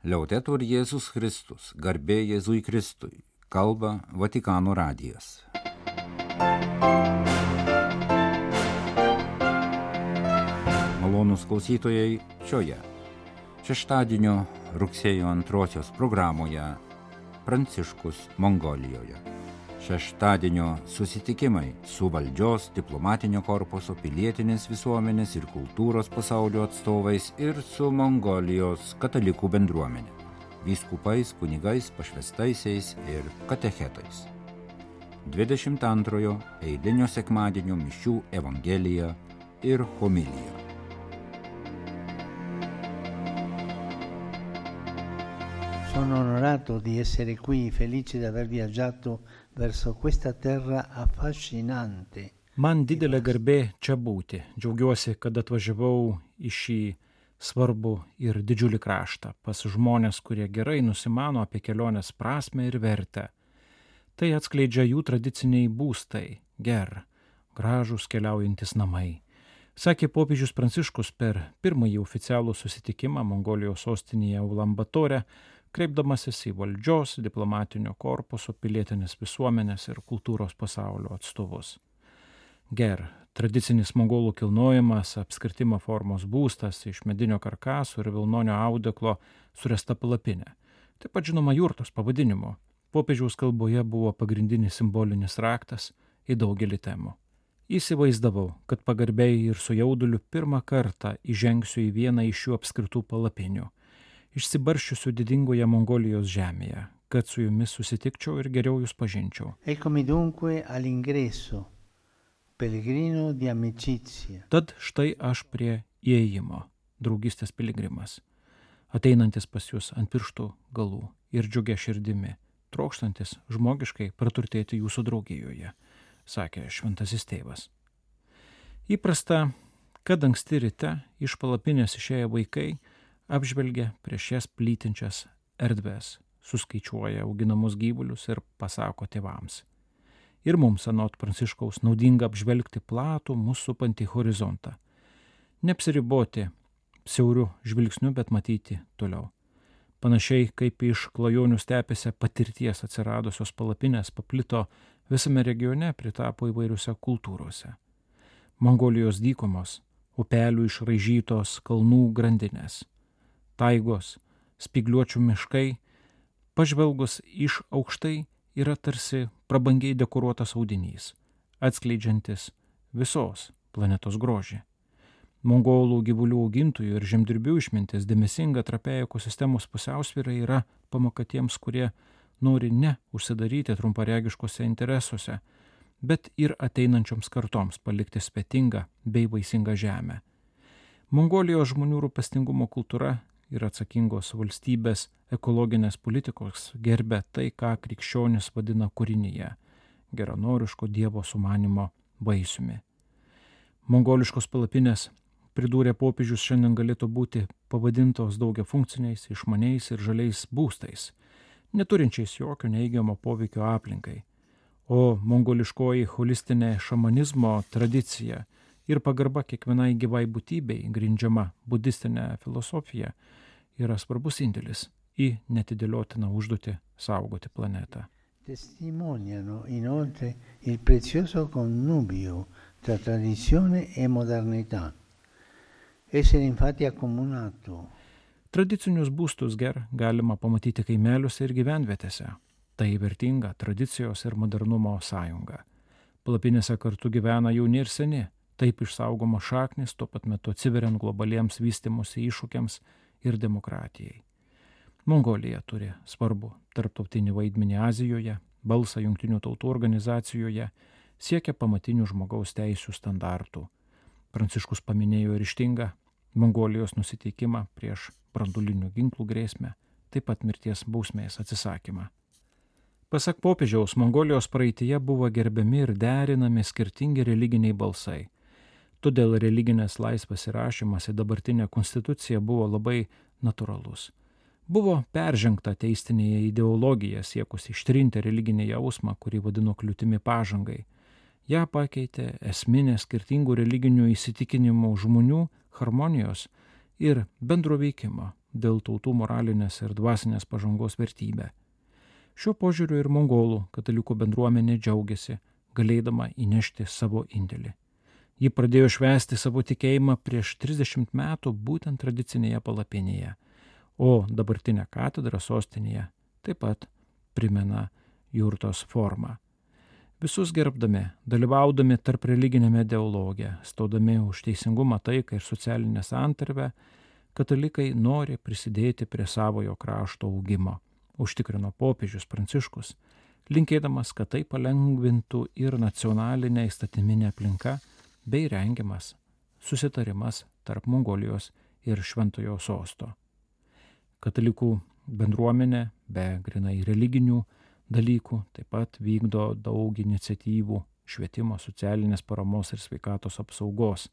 Liaudetur Jėzus Kristus, garbė Jėzui Kristui, kalba Vatikano radijas. Malonus klausytojai šioje šeštadienio rugsėjo antrosios programoje Pranciškus Mongolijoje. Šeštadienio susitikimai su valdžios, diplomatinio korpuso, pilietinės visuomenės ir kultūros pasaulio atstovais ir su Mongolijos katalikų bendruomenė, vyskupais, kunigais, pašvestaisiais ir katechetais. 22 eilinio sekmadienio mišių Evangelija ir homilija. Sono onorato di essere qui, felice di aver viaggiato verso questa terra affascinante. Man didelė garbė čia būti. Džiaugiuosi, kad atvažiavau į šį svarbų ir didžiulį kraštą pas žmonės, kurie gerai nusimano apie kelionės prasme ir vertę. Tai atskleidžia jų tradiciniai būstai - ger, gražūs keliaujantis namai. Sakė popiežius Pranciškus per pirmąjį oficialų susitikimą Mongolijos sostinėje Ulambatore kreipdamasis į valdžios, diplomatinio korpuso, pilietinės visuomenės ir kultūros pasaulio atstovus. Ger, tradicinis mongolų kilnojimas, apskritimo formos būstas iš medinio karkaso ir vilnonio audeklo suresta palapinė. Taip pat žinoma jurtos pavadinimu. Popiežiaus kalboje buvo pagrindinis simbolinis raktas į daugelį temų. Įsivaizdavau, kad pagarbiai ir su jauduliu pirmą kartą įžengsiu į vieną iš šių apskritų palapinių išsibarščiusių didingoje Mongolijos žemėje, kad su jumis susitikčiau ir geriau jūs pažinčiau. Eccomi dunque all'ingresso, pellegrino di amicizia. Tad štai aš prie įėjimo, draugystės piligrimas, ateinantis pas jūs ant pirštų galų ir džiugia širdimi, trokštantis žmogiškai praturtėti jūsų draugijoje, sakė šventasis tėvas. Įprasta, kad anksti ryte iš palapinės išėję vaikai apžvelgia prieš jas plytinčias erdves, suskaičiuoja auginamus gyvulius ir pasako tėvams. Ir mums, anot Pranciškaus, naudinga apžvelgti platų mūsų supantį horizontą. Neapsiriboti siaurių žvilgsnių, bet matyti toliau. Panašiai kaip iš klajonių stepėse patirties atsiradusios palapinės paplito visame regione, pritapo įvairiuose kultūrose. Mongolijos dykumos, upelių išraižytos kalnų grandinės, taigos, spigliuočių miškai, pažvelgus iš aukštai yra tarsi prabangiai dekoruotas audinys, atskleidžiantis visos planetos grožį. Mongolų gyvulių augintojų ir žemdirbių išmintis dėmesinga trapėja ekosistemos pusiausvyrą yra pamoka tiems, kurie nori ne užsidaryti trumparegiškose interesuose, bet ir ateinančioms kartoms palikti svetingą bei vaisingą žemę. Mongolijos žmonių rūpestingumo kultūra ir atsakingos valstybės ekologinės politikos gerbė tai, ką krikščionis vadina kūrinyje - geranoriško Dievo sumanimo vaisiumi. Mongoliškos palapinės, pridūrė popiežius, šiandien galėtų būti pavadintos daugia funkciniais, išmaniais ir žaliais būstais, neturinčiais jokio neigiamo poveikio aplinkai. O mongoliškoji holistinė šamanizmo tradicija ir pagarba kiekvienai gyvai būtybei, grindžiama budistinė filosofija, yra svarbus indėlis į netidėliotiną užduotį saugoti planetą. Testimoniano inoltre il prezioso connubio tra tradizione e modernità. Essere infatti accomunato. Tradicinius būstus ger galima pamatyti kaimeliuose ir gyvenvietėse. Tai vertinga tradicijos ir modernumo sąjunga. Palapinėse kartu gyvena jauni ir seni, taip išsaugoma šaknis, tuo pat metu atsiveriant globaliems vystimusi iššūkiams ir demokratijai. Mongolija turi svarbu tarptautinį vaidmenį Azijoje, balsą Junktinių tautų organizacijoje, siekia pamatinių žmogaus teisų standartų. Pranciškus paminėjo ryštingą Mongolijos nusiteikimą prieš brandulinių ginklų grėsmę, taip pat mirties bausmės atsisakymą. Pasak popiežiaus, Mongolijos praeitie buvo gerbiami ir derinami skirtingi religiniai balsai Todėl religinės laisvės įrašymas į dabartinę konstituciją buvo labai natūralus. Buvo peržengta teistinėje ideologija siekus ištrinti religinį jausmą, kurį vadino kliūtimi pažangai. Ja pakeitė esminė skirtingų religinių įsitikinimų žmonių harmonijos ir bendro veikimo dėl tautų moralinės ir dvasinės pažangos vertybę. Šiuo požiūriu ir mongolų katalikų bendruomenė džiaugiasi, galėdama įnešti savo indėlį. Ji pradėjo švęsti savo tikėjimą prieš 30 metų būtent tradicinėje palapinėje, o dabartinė katedra sostinėje taip pat primena jurtos formą. Visus gerbdami, dalyvaudami tarp religinėme dialoge, stodami už teisingumą, taiką ir socialinę santarvę, katalikai nori prisidėti prie savojo krašto augimo, užtikrino popiežius Pranciškus, linkėdamas, kad tai palengvintų ir nacionalinė įstatyminė aplinka bei rengiamas susitarimas tarp Mongolijos ir Šventojo sosto. Katalikų bendruomenė be grinai religinių dalykų, taip pat vykdo daug iniciatyvų švietimo, socialinės paramos ir sveikatos apsaugos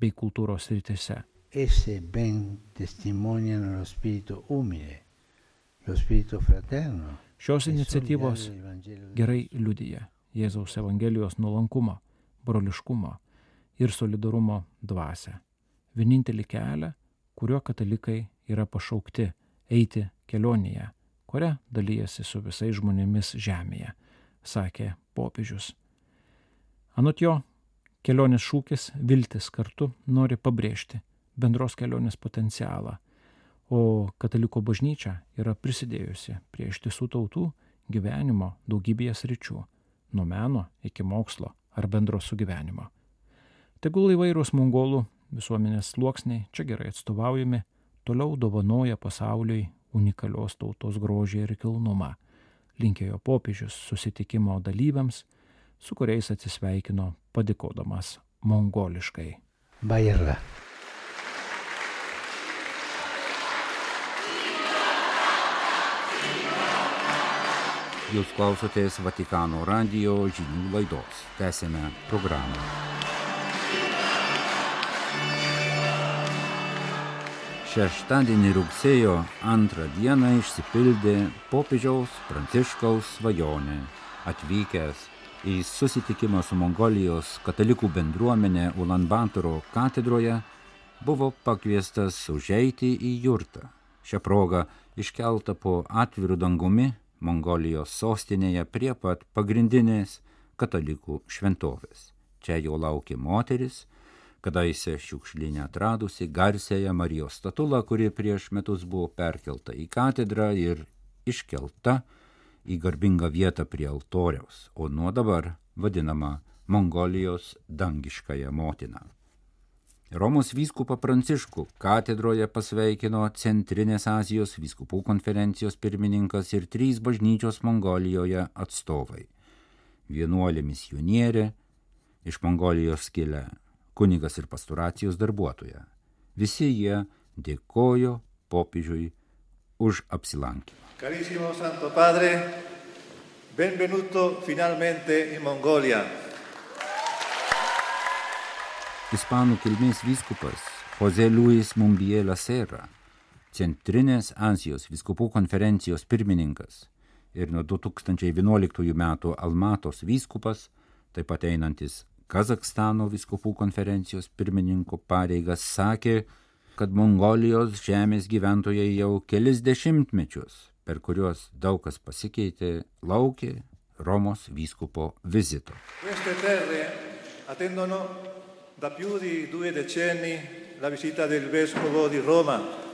bei kultūros rytise. Esse ben testimoniano lo spirito umile, lo spirito fraterno. Šios iniciatyvos gerai liudyja Jėzaus Evangelijos nuolankumą, broliškumą ir solidarumo dvasę. Vienintelį kelią, kuriuo katalikai yra pašaukti eiti kelionėje kuria dalyjasi su visais žmonėmis žemėje, sakė popiežius. Anot jo, kelionės šūkis viltis kartu nori pabrėžti bendros kelionės potencialą, o kataliko bažnyčia yra prisidėjusi prie ištisų tautų gyvenimo daugybėje sričių, nuo meno iki mokslo ar bendro sugyvenimo. Tegul įvairūs mongolų visuomenės sluoksniai čia gerai atstovaujami, toliau dovanoja pasauliui unikalios tautos grožį ir kilnumą, linkėjo popiežius susitikimo dalyviams, su kuriais atsisveikino padėkodamas mongoliškai. Bairra. Jūs klausotės Vatikano radio žinių laidos. Tęsėme programą. Šeštadienį rugsėjo antrą dieną išsipildė popiežiaus Pranciškaus svajonė. Atvykęs į susitikimą su Mongolijos katalikų bendruomenė Ulanbatoro katedroje, buvo pakviestas užeiti į jurtą. Šią progą iškelta po atvirų dangumi Mongolijos sostinėje prie pat pagrindinės katalikų šventovės. Čia jo laukė moteris, kadaise šiukšlinę atradusi garsėją Marijos statulą, kuri prieš metus buvo perkelta į katedrą ir iškelta į garbingą vietą prie altoriaus, o nuo dabar vadinama Mongolijos dangiškąją motiną. Romos vyskupą Pranciškų katedroje pasveikino Centrinės Azijos vyskupų konferencijos pirmininkas ir trys bažnyčios Mongolijoje atstovai. Vienuolė misionierė, iš Mongolijos kilę kunigas ir pasturacijos darbuotoja. Visi jie dėkojo popiežiui už apsilankymą. Carissimo Santo Padre, benvenuto finalmente in Mongolia. Ispanų kilmės vyskupas Jose Luis Mumbiela Serra, Centrinės Azijos vyskupų konferencijos pirmininkas ir nuo 2011 metų Almatos vyskupas, taip pat einantis Kazakstano viskupų konferencijos pirmininko pareigas sakė, kad Mongolijos žemės gyventojai jau kelis dešimtmečius, per kuriuos daug kas pasikeitė, laukė Romos vyskupo vizito. Attendono da più di due decenni la visita del vescovo di Roma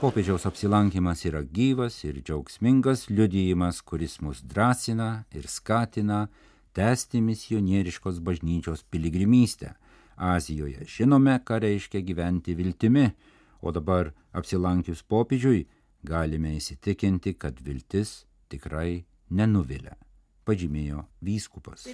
Popiežiaus apsilankimas yra gyvas ir džiaugsmingas liudijimas, kuris mus drąsina ir skatina tęsti misionieriškos bažnyčios piligrimystę. Azijoje žinome, ką reiškia gyventi viltimi, o dabar apsilankius popiežiui galime įsitikinti, kad viltis tikrai nenuvilia pažymėjo vyskupas.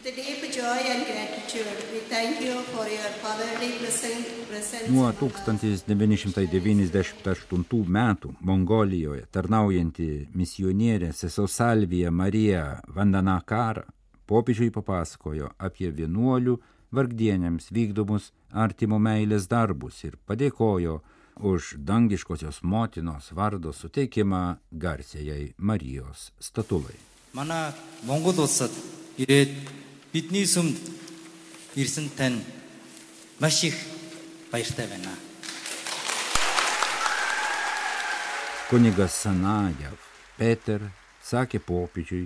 Nuo 1998 metų Mongolijoje tarnaujanti misionierė Sesosalvija Marija Vandanakara popiežiui papasakojo apie vienuolių vargdienėms vykdomus artimo meilės darbus ir padėkojo už dangiškosios motinos vardo suteikimą garsiai Marijos statulai манай Монгол улсад ирээд бидний сүмд ирсэн тань маш их Paistevena. Kunigas Sanajev Peter sakė popiežiui,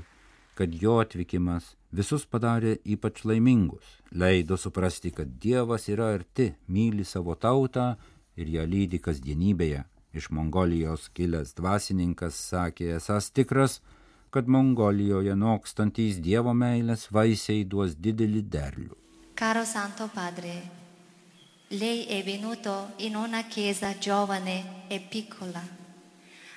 kad jo atvykimas visus padarė ypač laimingus, leido suprasti, kad Dievas yra arti, myli savo tautą ir ją lydi kasdienybėje. Iš Mongolijos kilęs dvasininkas sakė esas tikras, kad Mongolijoje nokstantys Dievo meilės vaisiai duos didelį derlių. Caro Santo Padre, lei è venuto in una chiesa giovane e piccola.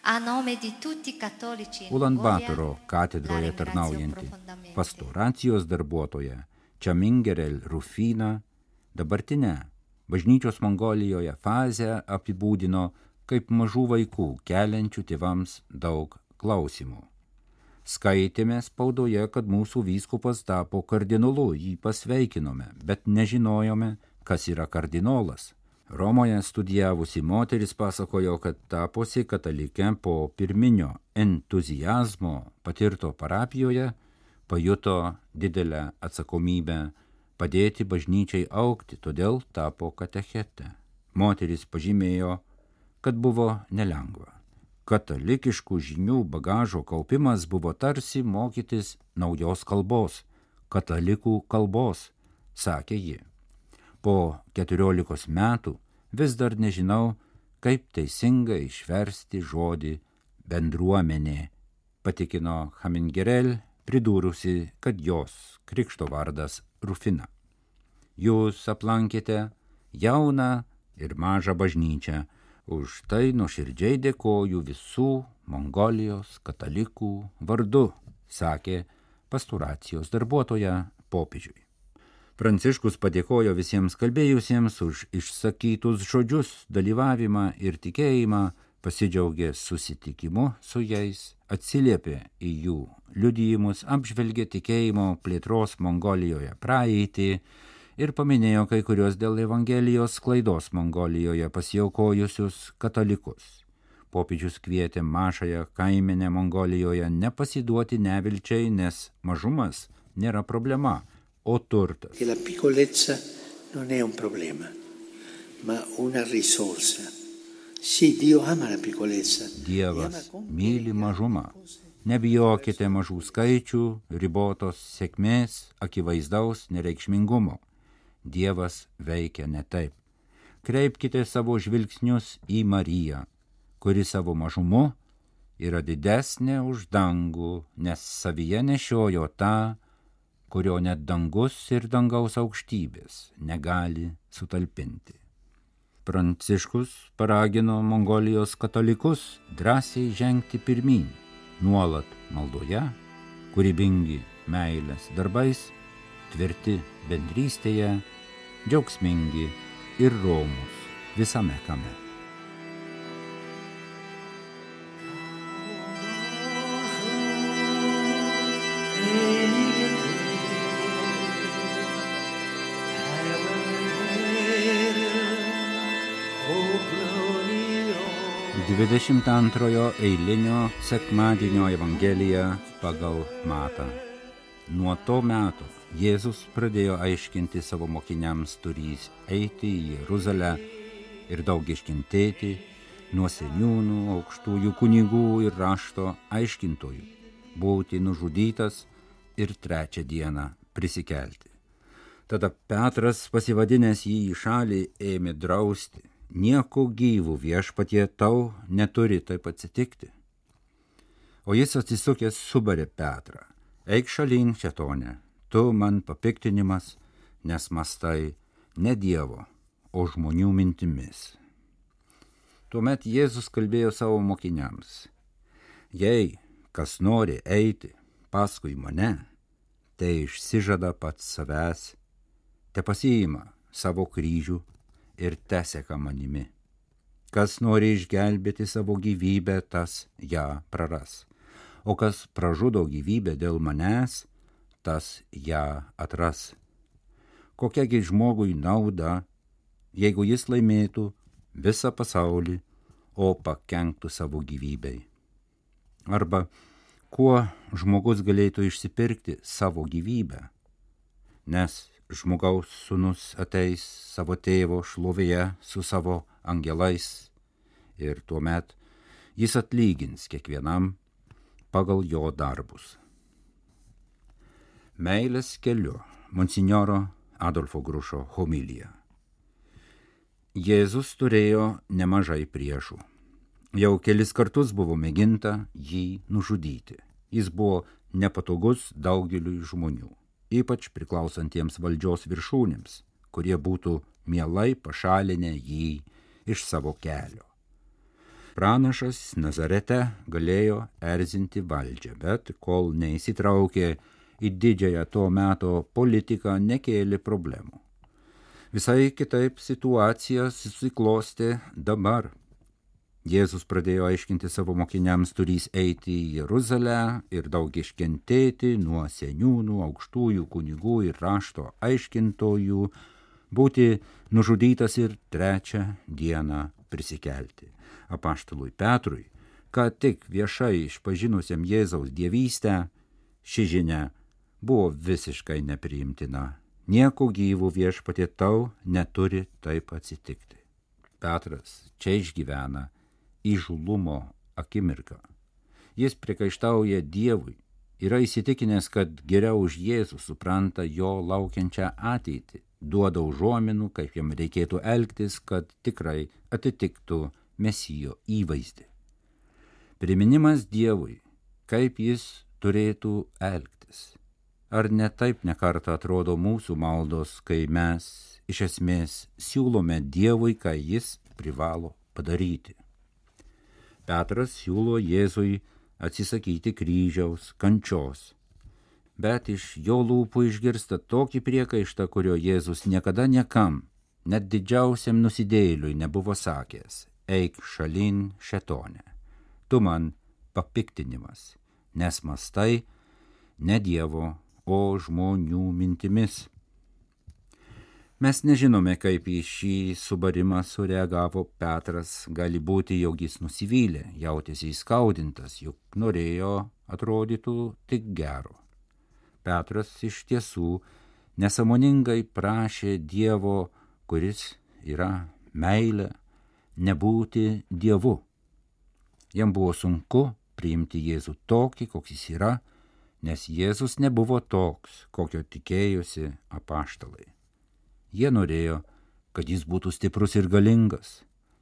A nome di tutti i cattolici in Ulanbatoro katedroje tarnaujanti pastoracijos darbuotoja Čamingerel Rufina dabartinę bažnyčios Mongolijoje fazę apibūdino kaip mažų vaikų keliančių tėvams daug klausimų. Skaitėme spaudoje, kad mūsų vyskupas tapo kardinolu, jį pasveikinome, bet nežinojome, kas yra kardinolas. Romoje studijavusi moteris pasakojo, kad tapusi katalikė po pirminio entuzijazmo patirto parapijoje, pajuto didelę atsakomybę padėti bažnyčiai aukti, todėl tapo katechete. Moteris pažymėjo, kad buvo nelengva. Katalikiškų žinių bagažo kaupimas buvo tarsi mokytis naujos kalbos, katalikų kalbos, sakė ji. Po keturiolikos metų vis dar nežinau, kaip teisingai išversti žodį bendruomenė, patikino Hamingerel, pridūrusi, kad jos krikšto vardas Rufina. Jūs aplankėte jauną ir mažą bažnyčią, už tai nuoširdžiai dėkoju visų Mongolijos katalikų vardu, sakė pasturacijos darbuotoja popiežiui. Pranciškus padėkojo visiems kalbėjusiems už išsakytus žodžius, dalyvavimą ir tikėjimą, pasidžiaugė susitikimu su jais, atsiliepė į jų liudijimus, apžvelgė tikėjimo plėtros Mongolijoje praeitį ir paminėjo kai kurios dėl Evangelijos sklaidos Mongolijoje pasiaukojusius katalikus. Popiežius kvietė mažąją kaiminę Mongolijoje nepasiduoti nevilčiai, nes mažumas nėra problema, o turtas. Dievas myli mažumą. Nebijokite mažų skaičių, ribotos sėkmės, akivaizdaus nereikšmingumo. Dievas veikia ne taip. Kreipkite savo žvilgsnius į Mariją, kuri savo mažumu yra didesnė už dangų, nes savyje nešiojo tą, kurio net dangus ir dangaus aukštybės negali sutalpinti. Pranciškus paragino Mongolijos katalikus drąsiai žengti pirmin, nuolat maldoje, kūrybingi meilės darbais, tvirti bendrystėje, džiaugsmingi ir romus visame kame. Dvidešimt antrojo eilinio sekmadienio Evangelija pagal Matą. Nuo to meto Jėzus pradėjo aiškinti savo mokiniams turys eiti į Jeruzalę ir daug iškentėti nuo seniūnų, aukštųjų kunigų ir rašto aiškintojų, būti nužudytas ir trečią dieną prisikelti. Tada Petras, pasivadinęs jį į šalį, ėmė drausti. Nieko gyvų viešpatie tau neturi taip atsitikti. O jis atsisukęs subarė Petrą. Eik šalin, šetonė, tu man papiktinimas, nes mastai ne Dievo, o žmonių mintimis. Tuomet Jėzus kalbėjo savo mokiniams. Jei kas nori eiti paskui mane, tai išsižada pats savęs, te pasiima savo kryžių ir teseka manimi. Kas nori išgelbėti savo gyvybę, tas ją praras. O kas pražudo gyvybę dėl manęs, tas ją atras. Kokiagi žmogui nauda, jeigu jis laimėtų visą pasaulį, o pakenktų savo gyvybei. Arba kuo žmogus galėtų išsipirkti savo gyvybę, nes žmogaus sunus ateis savo tėvo šlovėje su savo angelais ir tuomet jis atlygins kiekvienam pagal jo darbus. Meilės keliu monsinjoro Adolfo Grušo homilija. Jėzus turėjo nemažai priešų. Jau kelis kartus buvo mėginta jį nužudyti. Jis buvo nepatogus daugeliui žmonių, ypač priklausantiems valdžios viršūnėms, kurie būtų mielai pašalinę jį iš savo kelio. Pranašas Nazarete galėjo erzinti valdžią, bet kol neįsitraukė į didžiąją to meto politiką, nekėlė problemų. Visai kitaip situacija susiklosti dabar. Jėzus pradėjo aiškinti savo mokiniams turys eiti į Jeruzalę ir daug iškentėti nuo seniūnų, aukštųjų kunigų ir rašto aiškintojų, būti nužudytas ir trečią dieną prisikelti. Apaštalui Petrui, ką tik viešai išpažinusiam Jėzaus dievystę, ši žinia buvo visiškai nepriimtina. Nieko gyvų viešpatė tau neturi taip atsitikti. Petras čia išgyvena įžulumo akimirką. Jis prikaištauja Dievui, yra įsitikinęs, kad geriau už Jėzų supranta jo laukiančią ateitį, duoda užuominų, kaip jam reikėtų elgtis, kad tikrai atitiktų Mesijo įvaizdį. Priminimas Dievui, kaip jis turėtų elgtis. Ar ne taip nekarta atrodo mūsų maldos, kai mes iš esmės siūlome Dievui, ką jis privalo padaryti. Petras siūlo Jėzui atsisakyti kryžiaus, kančios. Bet iš jo lūpų išgirsta tokį priekaištą, kurio Jėzus niekada niekam, net didžiausiam nusidėliui nebuvo sakęs - eik šalin šetonė. Tu man papiktinimas, nes mastai ne Dievo, o žmonių mintimis. Mes nežinome, kaip į šį subarimą sureagavo Petras, gali būti, jog jis nusivylė, jautėsi įskaudintas, juk norėjo atrodytų tik gero. Petras iš tiesų nesamoningai prašė Dievo, kuris yra meilė, nebūti Dievu. Jam buvo sunku priimti Jėzų tokį, koks jis yra, nes Jėzus nebuvo toks, kokio tikėjosi apaštalai. Jie norėjo, kad jis būtų stiprus ir galingas,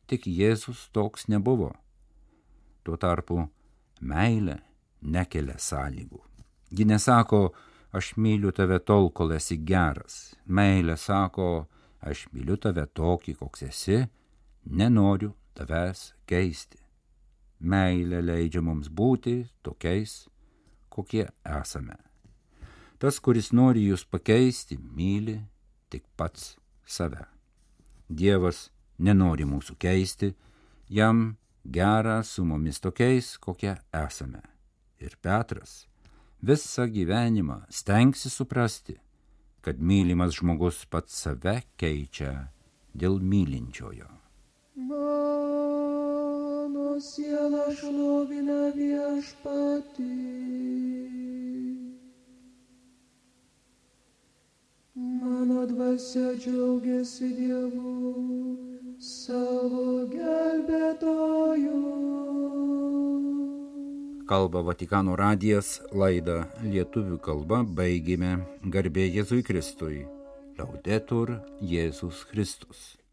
tik Jėzus toks nebuvo. Tuo tarpu meilė nekelia sąlygų. Ji nesako, aš myliu tave tol, kol esi geras. Meilė sako, aš myliu tave tokį, koks esi, nenoriu tavęs keisti. Meilė leidžia mums būti tokiais, kokie esame. Tas, kuris nori jūs pakeisti, myli tik pats save. Dievas nenori mūsų keisti, jam gera su mumis tokiais, kokie esame. Ir Petras visą gyvenimą stengsi suprasti, kad mylimas žmogus pats save keičia dėl mylinčiojo. Mano siela šlovina viešpatį. Mano dvasia džiaugiasi Dievu, savo gelbėtoju. Kalba Vatikano radijas laidą lietuvių kalba baigėme garbė Jėzui Kristui. Laudetur Jėzus Kristus.